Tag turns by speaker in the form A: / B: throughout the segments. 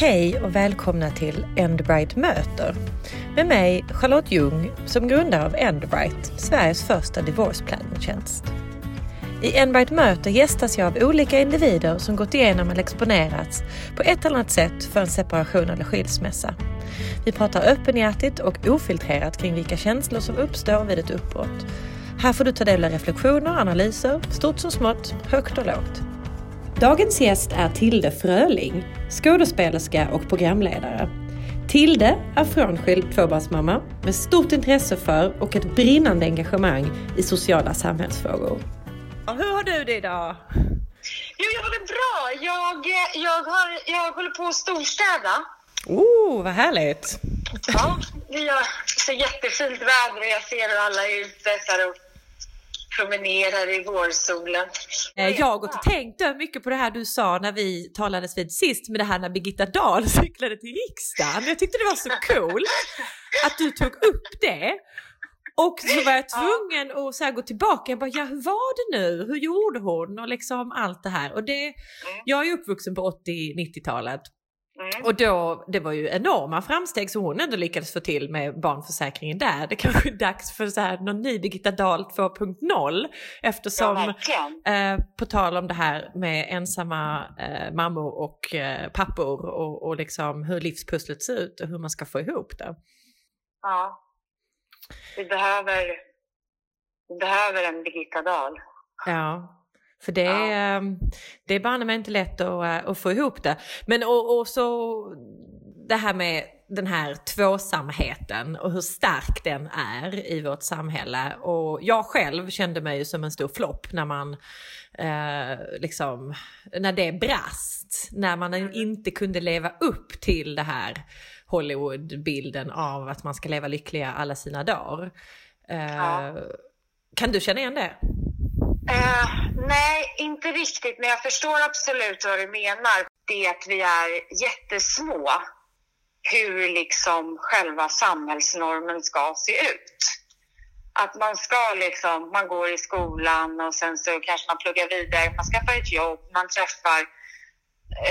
A: Hej och välkomna till Endbright möter med mig Charlotte Ljung som grundare av Endbright, Sveriges första divorce planning-tjänst. I Endbright möter gästas jag av olika individer som gått igenom eller exponerats på ett eller annat sätt för en separation eller skilsmässa. Vi pratar öppenhjärtigt och ofiltrerat kring vilka känslor som uppstår vid ett uppbrott. Här får du ta del av reflektioner, analyser, stort som smått, högt och lågt. Dagens gäst är Tilde Fröling, skådespelerska och programledare. Tilde är frånskild tvåbarnsmamma med stort intresse för och ett brinnande engagemang i sociala samhällsfrågor. Hur har du det idag?
B: Jo, jag har det bra. Jag, jag, har, jag håller på att storstäda.
A: Oh, vad härligt!
B: Ja, har så jättefint väder och jag ser hur alla är ute och promenerar i vårsolen.
A: Eh, jag har gått och tänkt mycket på det här du sa när vi talades vid sist med det här när Birgitta Dahl cyklade till riksdagen. Jag tyckte det var så cool att du tog upp det. Och så var jag tvungen att så gå tillbaka. Jag bara, ja hur var det nu? Hur gjorde hon? Och liksom allt det här. Och det, mm. jag är uppvuxen på 80-90-talet. Mm. Och då, det var ju enorma framsteg som hon ändå lyckades få till med barnförsäkringen där. Det kanske är dags för så här, någon ny Birgitta Dahl 2.0 eftersom, ja, eh, på tal om det här med ensamma eh, mammor och eh, pappor och, och liksom hur livspusslet ser ut och hur man ska få ihop det.
B: Ja, vi behöver, vi behöver en Birgitta Dahl.
A: Ja. För det, ja. Ehm, det är banne mig inte lätt att, eh, att få ihop det. Men och, och, så det här med den här tvåsamheten och hur stark den är i vårt samhälle. Och jag själv kände mig som en stor flopp när man eh, liksom, när det brast. När man mm. inte kunde leva upp till det här Hollywood-bilden av att man ska leva lyckliga alla sina dagar. Eh, ja. Kan du känna igen det?
B: Uh, nej, inte riktigt, men jag förstår absolut vad du menar. Det att vi är jättesmå, hur liksom själva samhällsnormen ska se ut. Att man ska liksom, man går i skolan och sen så kanske man pluggar vidare, man skaffar ett jobb, man träffar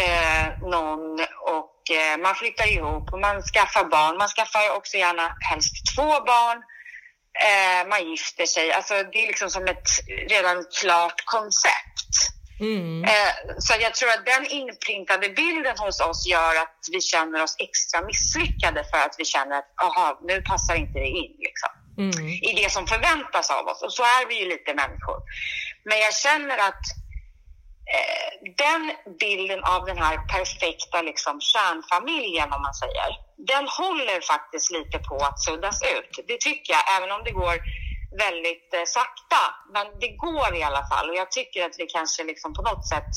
B: eh, någon och eh, man flyttar ihop och man skaffar barn. Man skaffar också gärna helst två barn eh, man gifter sig. Alltså, det är liksom som ett redan klart koncept. Mm. Eh, så jag tror att den inprintade bilden hos oss gör att vi känner oss extra misslyckade för att vi känner att aha, nu passar inte det in liksom, mm. i det som förväntas av oss. Och så är vi ju lite människor. Men jag känner att Eh, den bilden av den här perfekta liksom, kärnfamiljen, om man säger, den håller faktiskt lite på att suddas ut. Det tycker jag, även om det går väldigt eh, sakta. Men det går i alla fall och jag tycker att vi kanske liksom på något sätt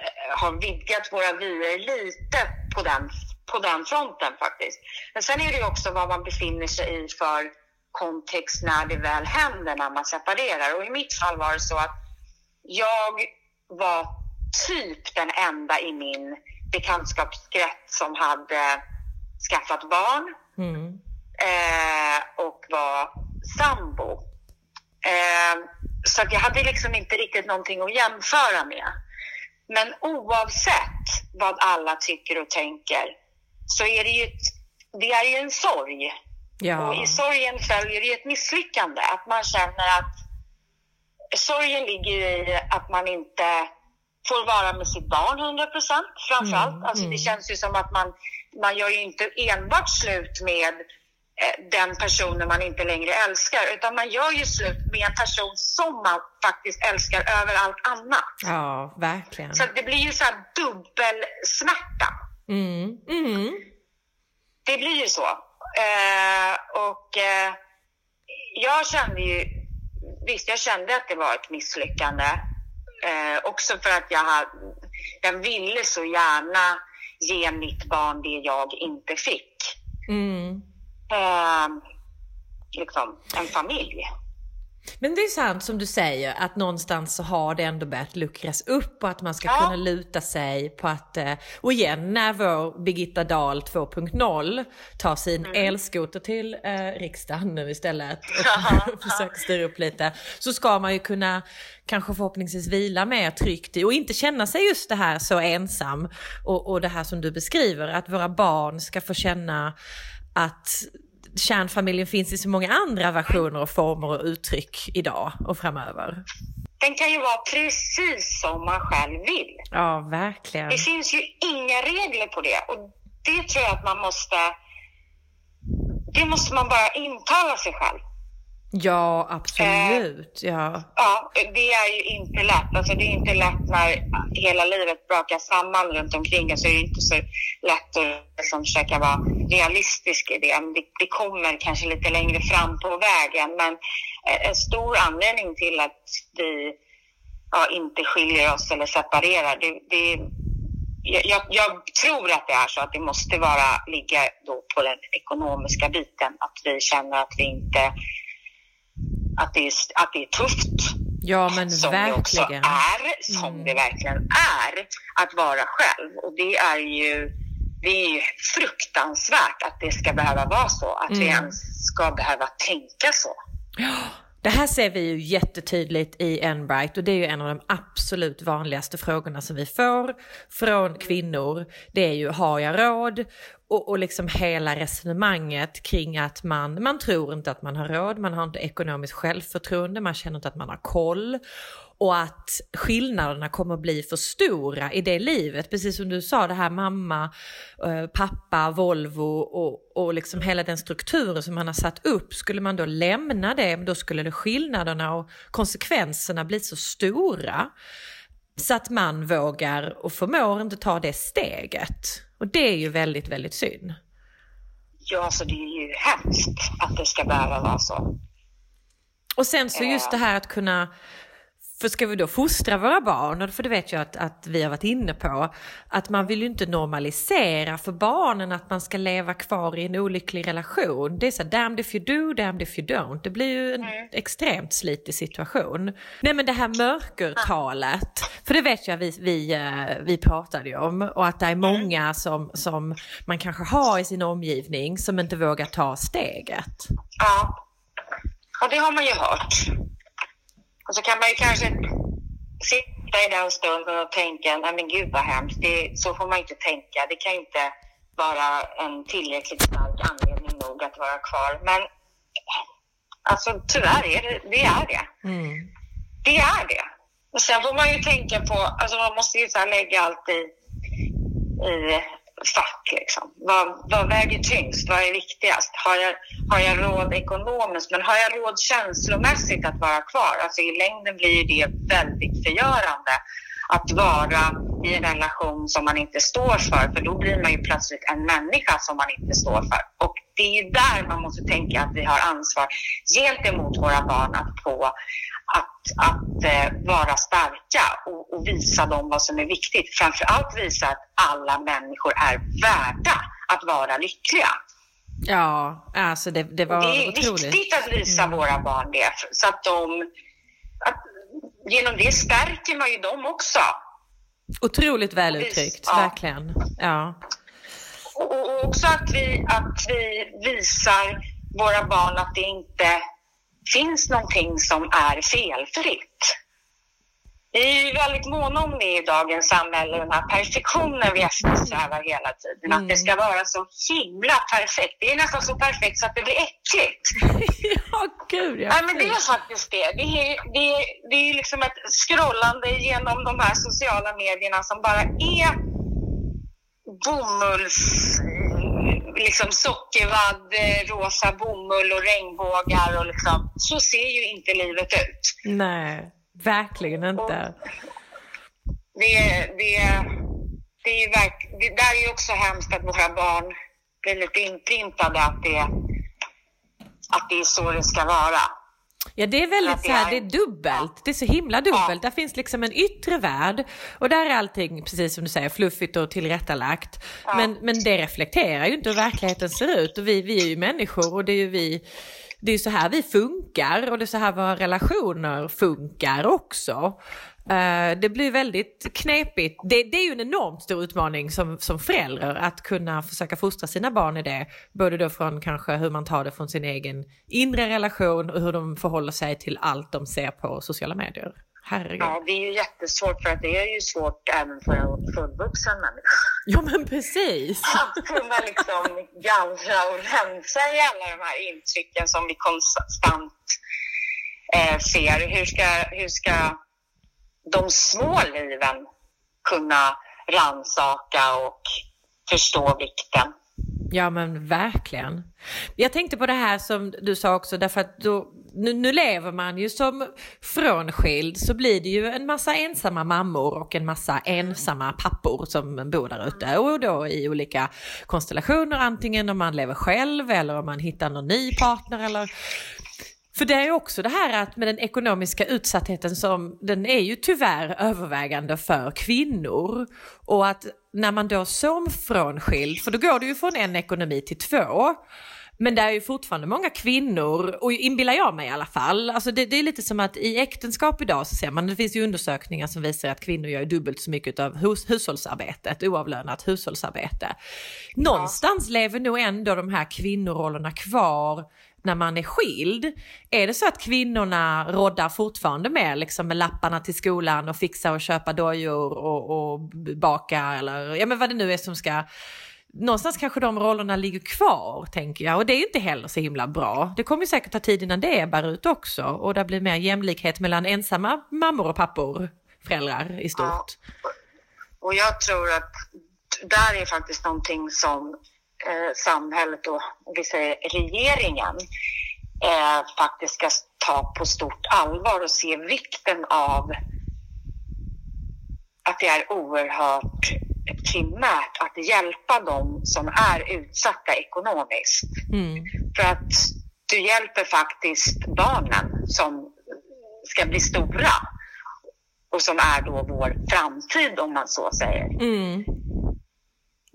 B: eh, har vidgat våra vyer lite på den, på den fronten faktiskt. Men sen är det ju också vad man befinner sig i för kontext när det väl händer när man separerar. Och i mitt fall var det så att jag var typ den enda i min bekantskapskrets som hade skaffat barn mm. eh, och var sambo. Eh, så jag hade liksom inte riktigt någonting att jämföra med. Men oavsett vad alla tycker och tänker så är det ju, ett, det är ju en sorg. Ja. Och i sorgen följer det ett misslyckande. Att man känner att sorgen ligger i att man inte får vara med sitt barn 100 procent framförallt. Mm, alltså, mm. Det känns ju som att man, man gör ju inte enbart slut med eh, den personen man inte längre älskar, utan man gör ju slut med en person som man faktiskt älskar över allt annat.
A: Ja, verkligen.
B: Så det blir ju så här dubbelsmärta. Mm, mm. Det blir ju så. Eh, och eh, jag kände ju, visst jag kände att det var ett misslyckande Eh, också för att jag, jag ville så gärna ge mitt barn det jag inte fick. Mm. Eh, liksom, en familj.
A: Men det är sant som du säger att någonstans så har det ändå börjat luckras upp och att man ska
B: Ja.
A: kunna luta sig på att, eh, och igen när vår Birgitta Dahl 2.0 tar sin
B: Mm.
A: elskoter till eh, riksdagen nu istället och försöker styra upp lite så ska man ju kunna kanske förhoppningsvis vila mer tryggt i och inte känna sig just det här så ensam och, och det här som du beskriver att våra barn ska få känna att kärnfamiljen finns i så många andra versioner och former och uttryck idag och framöver.
B: Den kan ju vara precis som man själv vill.
A: Ja, verkligen.
B: Det finns ju inga regler på det och det tror jag att man måste... Det måste man bara intala sig själv.
A: Ja, absolut. Ja.
B: Ja, det är ju inte lätt. Alltså det är inte lätt när hela livet brakar samman runt omkring alltså, en så är det inte så lätt att liksom försöka vara realistisk i det. det. Det kommer kanske lite längre fram på vägen men eh, en stor anledning till att vi ja, inte skiljer oss eller separerar det, det jag, jag, jag tror att det är så att det måste vara ligga då på den ekonomiska biten. Att vi känner att vi inte att det är, att det är tufft
A: ja, men
B: som det också
A: verkligen.
B: är, som
A: Mm.
B: det verkligen är, att vara själv. Och det är ju, det är ju fruktansvärt att det ska behöva vara så, att vi
A: Mm.
B: ens ska behöva tänka så.
A: Det här ser vi ju jättetydligt i Enbright och det är ju en av de absolut vanligaste frågorna som vi får från kvinnor. Det är ju, har jag råd? Och, och liksom hela resonemanget kring att man, man tror inte att man har råd, man har inte ekonomiskt självförtroende, man känner inte att man har koll. Och att skillnaderna kommer att bli för stora i det livet. Precis som du sa, det här mamma, eh, pappa, Volvo och, och liksom hela den strukturen som man har satt upp. Skulle man då lämna det, då skulle skillnaderna och konsekvenserna bli så stora. Så att man vågar och förmår inte ta det steget. Och det är ju väldigt, väldigt synd.
B: Ja, alltså det är ju hemskt att det ska behöva vara så.
A: Och sen så just det här att kunna, för ska vi då fostra våra barn, för det vet jag att, att vi har varit inne på, att man vill ju inte normalisera för barnen att man ska leva kvar i en olycklig relation. Det är så här, damned if you do, damned if you don't. Det blir ju en extremt slitig situation. Nej men det här mörkertalet, för det vet jag vi, vi, eh, vi pratade ju om, och att det är många som, som man kanske har i sin omgivning som inte vågar ta steget.
B: Ja, och det har man ju hört. Och så kan man ju kanske sitta i den stunden och tänka, nej men gud vad hemskt, det, så får man inte tänka. Det kan inte vara en tillräckligt stark anledning nog att vara kvar. Men alltså tyvärr är det det. Är det.
A: Mm.
B: det är det. Och sen får man ju tänka på, alltså man måste ju så lägga allt i, i fack liksom. Vad, vad väger tyngst? Vad är viktigast? Har jag, har jag råd ekonomiskt? Men har jag råd känslomässigt att vara kvar? Alltså i längden blir det väldigt förgörande att vara i en relation som man inte står för, för då blir man ju plötsligt en människa som man inte står för. Och det är ju där man måste tänka att vi har ansvar gentemot våra barn att få att, att eh, vara starka och, och visa dem vad som är viktigt. Framför allt visa att alla människor är värda att vara lyckliga.
A: Ja, alltså det, det var
B: Och det är
A: otroligt.
B: viktigt att visa våra barn det, så att de... Att, genom det stärker man ju dem också.
A: Otroligt väl uttryckt,
B: ja.
A: verkligen. Ja.
B: Och, också att vi, att vi visar våra barn att det inte finns någonting som är felfritt. Vi är ju väldigt måna om det i dagens samhälle, den här perfektionen vi eftersträvar hela tiden. Att det ska vara så himla perfekt. Det är nästan så perfekt så att det blir äckligt.
A: ja, gud ja.
B: Nej, men det är faktiskt det. Det är, det, är, det är liksom ett scrollande genom de här sociala medierna som bara är bomulls... Liksom sockervadd, eh, rosa bomull och regnbågar och liksom... Så ser ju inte livet ut.
A: Nej, verkligen inte.
B: Det, det, det är ju verk, det där är ju också hemskt att våra barn blir lite inprintade att det, att det är så det ska vara.
A: Ja, det är väldigt så här,
B: är-
A: det är dubbelt. Det är så himla dubbelt. Där finns liksom en yttre värld och där är allting, precis som du säger, fluffigt och tillrättalagt. Men, men det reflekterar ju inte hur verkligheten ser ut och vi, vi är ju människor och det är ju vi det är så här vi funkar och det är så här våra relationer funkar också. Uh, det blir väldigt knepigt. Det, det, är ju en enormt stor utmaning som, som förälder att kunna försöka fostra sina barn i det. Både då från kanske hur man tar det från sin egen inre relation och hur de förhåller sig till allt de ser på sociala medier. Herregud.
B: Ja, det är ju jättesvårt för att det är ju svårt även för en fullvuxen människa.
A: Ja, men precis.
B: Att kunna liksom gallra och rensa i alla de här intrycken som vi konstant eh, ser. Hur ska, hur ska de små liven kunna ransaka och förstå vikten?
A: Ja men verkligen. Jag tänkte på det här som du sa också därför att då, nu, nu, lever man ju som frånskild så blir det ju en massa ensamma mammor och en massa ensamma pappor som bor där ute och då i olika konstellationer antingen om man lever själv eller om man hittar någon ny partner eller för det är också det här att med den ekonomiska utsattheten som den är ju tyvärr övervägande för kvinnor. Och att när man då som frånskild, för då går det ju från en ekonomi till två. Men det är ju fortfarande många kvinnor, och inbillar jag mig i alla fall, alltså det, det, är lite som att i äktenskap idag så ser man, det finns ju undersökningar som visar att kvinnor gör dubbelt så mycket av hus, hushållsarbetet, oavlönat hushållsarbete. Någonstans lever nog ändå de här kvinnorollerna kvar när man är skild. Är det så att kvinnorna roddar fortfarande med, liksom med lapparna till skolan och fixa och köpa dojor och, och baka eller ja men vad det nu är som ska någonstans kanske de rollerna ligger kvar, tänker jag. Och det är inte heller så himla bra. Det kommer säkert ta tid innan det ebbar ut också. Och det blir mer jämlikhet mellan ensamma mammor och pappor, föräldrar i stort. Ja.
B: Och jag tror att där är faktiskt någonting som eh, samhället och, vi säger regeringen eh, faktiskt ska ta på stort allvar och se vikten av att det är oerhört primärt att hjälpa dem som är utsatta ekonomiskt. Mm. För att du hjälper faktiskt barnen som ska bli stora och som är då vår framtid om man så säger. Mm.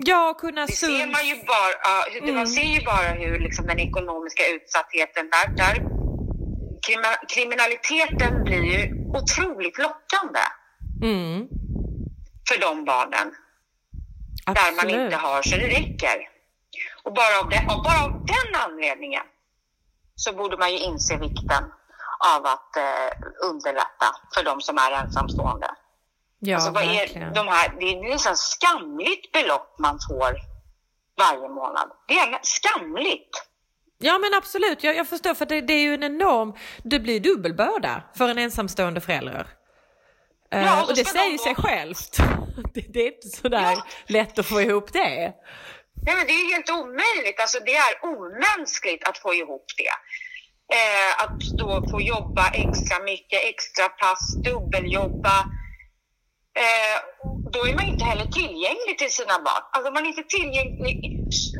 A: Ja, kunna
B: det ser man ju bara, uh, mm. Man ser ju bara hur liksom, den ekonomiska utsattheten, där, där kriminaliteten blir ju otroligt lockande mm. för de barnen. Absolut. Där man inte har så det räcker. Och bara av, det, och bara av den anledningen så borde man ju inse vikten av att eh, underlätta för de som är ensamstående. Ja, alltså, vad är de här, det är nästan skamligt belopp man får varje månad. Det är skamligt.
A: Ja men absolut, jag, jag förstår för det, det, är ju en enorm, det blir dubbelbörda för en ensamstående förälder. Eh, ja, och, och det säger de... sig självt. Det, det, är inte sådär ja. lätt att få ihop det.
B: Nej men det är helt omöjligt, alltså det är omänskligt att få ihop det. Eh, att då få jobba extra mycket, extra pass, dubbeljobba eh, då är man inte heller tillgänglig till sina barn. Alltså man är inte tillgänglig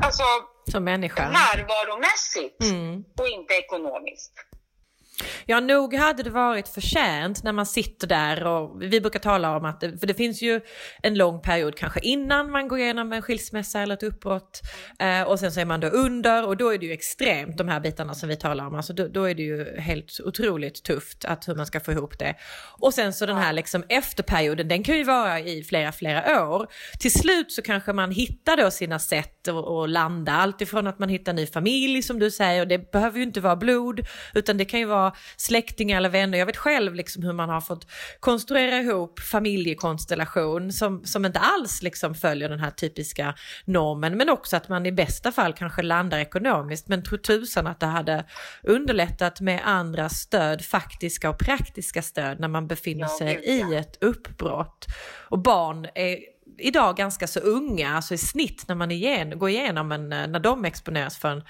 B: alltså,
A: som människa.
B: närvaromässigt mm. och inte ekonomiskt.
A: Ja, nog hade det varit förtjänt när man sitter där och vi brukar tala om att, för det finns ju en lång period kanske innan man går igenom en skilsmässa eller ett uppbrott eh, och sen så är man då under och då är det ju extremt de här bitarna som vi talar om, alltså då, då, är det ju helt otroligt tufft att hur man ska få ihop det. Och sen så den här liksom efterperioden, den kan ju vara i flera, flera år. Till slut så kanske man hittar då sina sätt att landa, alltifrån att man hittar ny familj som du säger, och det behöver ju inte vara blod, utan det kan ju vara släktingar eller vänner. Jag vet själv liksom hur man har fått konstruera ihop familjekonstellation som, som inte alls liksom följer den här typiska normen. Men också att man i bästa fall kanske landar ekonomiskt. Men tro tusan att det hade underlättat med andra stöd, faktiska och praktiska stöd när man befinner sig i ett uppbrott. Och barn är idag ganska så unga, alltså i snitt när man igen, går igenom en, eh, när de exponeras för en,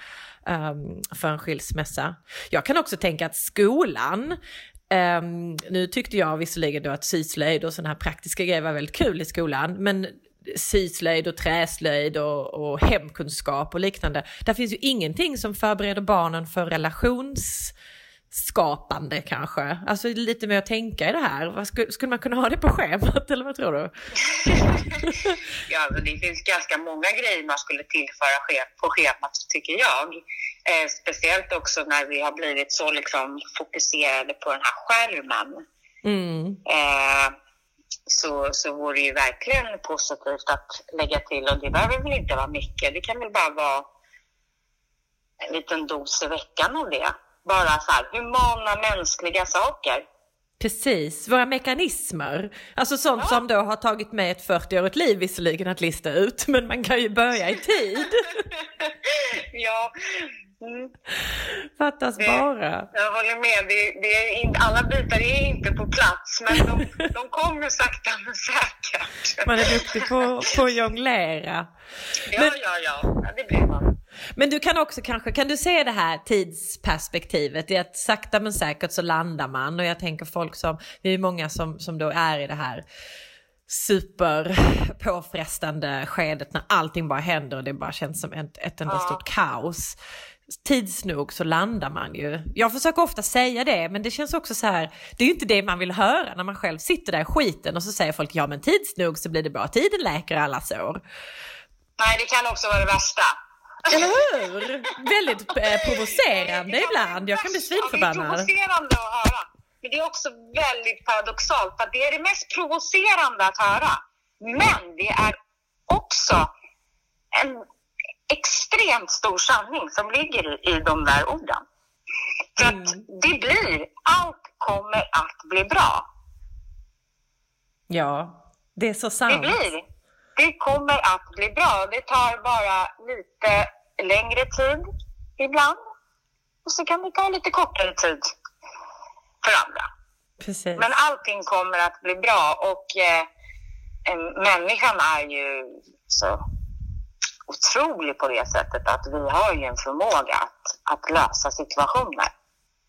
A: um, för en skilsmässa. Jag kan också tänka att skolan, um, nu tyckte jag visserligen då att syslöjd och sådana här praktiska grejer var väldigt kul i skolan, men syslöjd och träslöjd och, och hemkunskap och liknande. Där finns ju ingenting som förbereder barnen för relations skapande kanske? Alltså lite mer att tänka i det här. Skulle, skulle man kunna ha det på schemat eller vad tror du?
B: ja, det finns ganska många grejer man skulle tillföra på schemat tycker jag. Eh, speciellt också när vi har blivit så liksom fokuserade på den här skärmen. Mm. Eh, så, så vore det ju verkligen positivt att lägga till, och det behöver väl inte vara mycket, det kan väl bara vara en liten dos i veckan av det. Bara så här, humana mänskliga saker.
A: Precis, våra mekanismer. Alltså sånt ja. som då har tagit mig ett 40-årigt liv visserligen att lista ut, men man kan ju börja i tid.
B: ja, Mm.
A: Fattas det, bara.
B: Jag håller med. Det, det är in, alla bitar är inte på plats, men de, de kommer sakta men säkert.
A: Man är duktig på, att jonglera.
B: Ja, men, ja, ja. Det blir man.
A: Men du kan också kanske, kan du se det här tidsperspektivet i att sakta men säkert så landar man och jag tänker folk som, det är många som, som då är i det här super påfrestande skedet när allting bara händer och det bara känns som ett, ett enda ja. stort kaos tids nog så landar man ju. Jag försöker ofta säga det men det känns också så här, det är ju inte det man vill höra när man själv sitter där i skiten och så säger folk ja men tids nog så blir det bra, tiden läker alla sår.
B: Nej det kan också vara det värsta.
A: Eller hur? Väldigt eh, provocerande ibland, jag kan bli svinförbannad.
B: Ja, det är provocerande att höra. Men det är också väldigt paradoxalt för det är det mest provocerande att höra. Men det är också en extremt stor sanning som ligger i, de där orden. För mm. att det blir, allt kommer att bli bra.
A: Ja, det är så sant.
B: Det blir. Det kommer att bli bra. Det tar bara lite längre tid ibland. Och så kan det ta lite kortare tid för andra.
A: Precis.
B: Men allting kommer att bli bra och eh, människan är ju så otrolig på det sättet att vi har ju en förmåga att, att lösa situationer.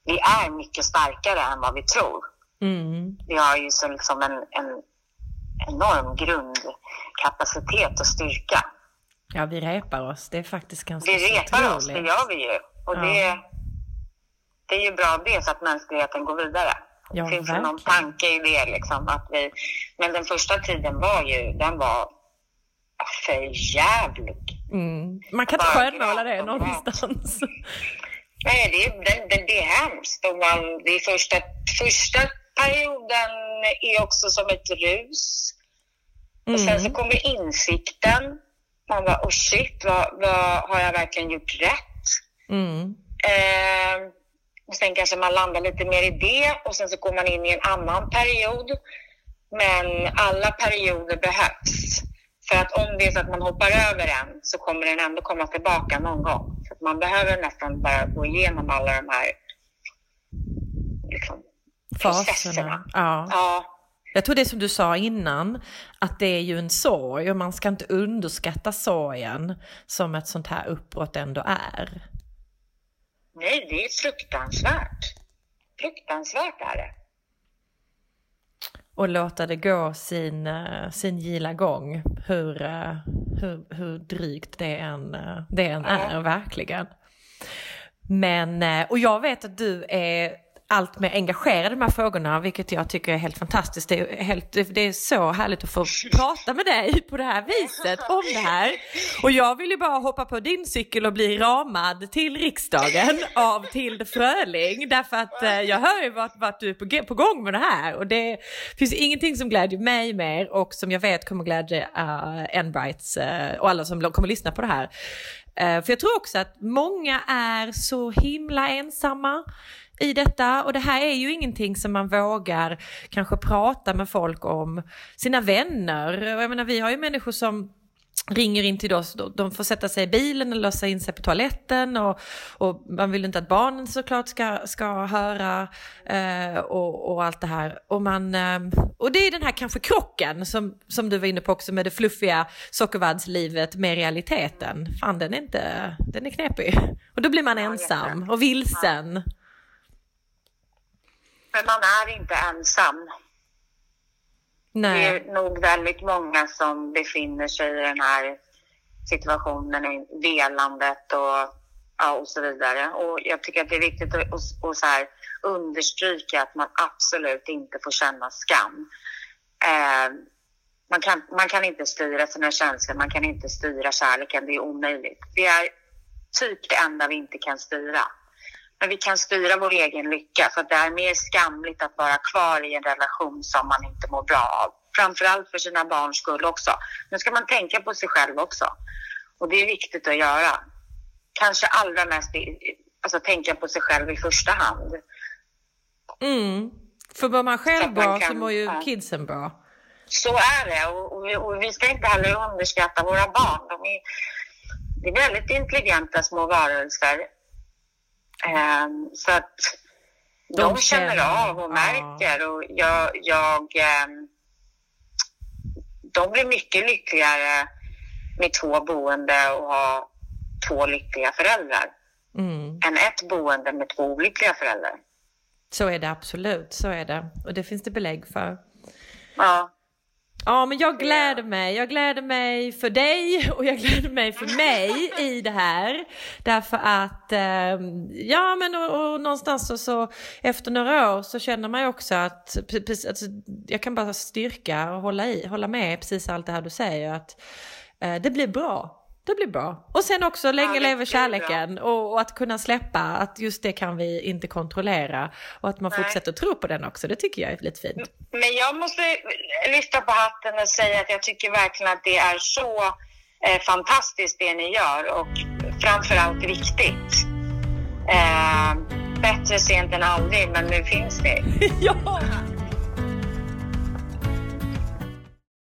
B: Vi är mycket starkare än vad vi tror. Mm. Vi har ju så liksom en, en enorm grundkapacitet och styrka.
A: Ja, vi repar oss. Det är faktiskt ganska
B: Vi repar otroligt. oss, det gör vi ju. Och ja. det, det är ju bra det så att mänskligheten går vidare. Ja, det finns verkligen. någon tanke i det liksom. Att vi, men den första tiden var ju, den var för jävlig.
A: Mm. Man kan inte skönmåla det någonstans.
B: Nej, det, det, det, det är hemskt. Och man, det första, första perioden är också som ett rus. Och sen så mm. kommer insikten. Man bara, oh shit, vad, vad, har jag verkligen gjort rätt? Mm. Eh, och sen kanske man landar lite mer i det och sen så går man in i en annan period. Men alla perioder behövs. För att om det är så att man hoppar över en så kommer den ändå komma tillbaka någon gång. Så att man behöver nästan bara gå igenom alla de här liksom, processerna.
A: Ja. ja. Jag tror det som du sa innan, att det är ju en sorg och man ska inte underskatta sorgen som ett sånt här uppbrott ändå är.
B: Nej, det är fruktansvärt. Fruktansvärt är det
A: och låta det gå sin, eh, sin gila gång, hur, eh, hur, hur drygt det än, eh, det än är, verkligen. Men, och jag vet att du är allt mer engagerad i de här frågorna, vilket jag tycker är helt fantastiskt. Det är, helt, det är så härligt att få prata med dig på det här viset om det här. Och jag vill ju bara hoppa på din cykel och bli ramad till riksdagen av Tilde Fröling, därför att eh, jag hör ju vart, vart du är på, på gång med det här och det finns ingenting som glädjer mig mer och som jag vet kommer glädja uh, Enbrights uh, och alla som kommer lyssna på det här. Eh, för jag tror också att många är så himla ensamma i detta och det här är ju ingenting som man vågar kanske prata med folk om, sina vänner. Jag menar vi har ju människor som ringer in till oss, de får sätta sig i bilen och låsa in sig på toaletten och, och man vill inte att barnen såklart ska, ska höra eh, och, och, allt det här. Och, man, eh, och det är den här kanske krocken som, som du var inne på också med det fluffiga sockervaddslivet med realiteten. Fan den är inte, den är knepig. Och då blir man ensam och vilsen.
B: Men man är inte ensam. Nej. Det är nog väldigt många som befinner sig i den här situationen, i delandet och ja, och så vidare. Och jag tycker att det är viktigt att, att, att så här, understryka att man absolut inte får känna skam. Eh, man, kan, man kan inte styra sina känslor, man kan inte styra kärleken, det är omöjligt. Det är typ det enda vi inte kan styra. Men vi kan styra vår egen lycka, för det är mer skamligt att vara kvar i en relation som man inte mår bra av. Framförallt för sina barns skull också. Nu ska man tänka på sig själv också. Och det är viktigt att göra. Kanske allra mest alltså, tänka på sig själv i första hand.
A: Mm. För mår man själv bra man kan, så mår ju ja. kidsen bra.
B: Så är det och, och, och, vi ska inte heller underskatta våra barn. De är, det är väldigt intelligenta små varelser. Um, så att de, de känner av och märker och jag, jag um, de blir mycket lyckligare med två boende och ha två lyckliga föräldrar mm. än ett boende med två olyckliga föräldrar.
A: Så är det absolut, så är det. Och det finns det belägg för.
B: Ja.
A: Ja, men jag gläder mig. Jag gläder mig för dig och jag gläder mig för mig i det här. Därför att, eh, ja men och, och någonstans så, så, efter några år så känner man ju också att, alltså, jag kan bara styrka och hålla, i, hålla med precis allt det här du säger. Att eh, det blir bra det blir bra. Och sen också länge lever kärleken och, och, att kunna släppa att just det kan vi inte kontrollera och att man Nej. fortsätter tro på den också. Det tycker jag är lite fint.
B: Men jag måste lyfta på hatten och säga att jag tycker verkligen att det är så eh, fantastiskt det ni gör och framförallt viktigt. Eh, bättre sent än aldrig, men nu finns det.
A: ja,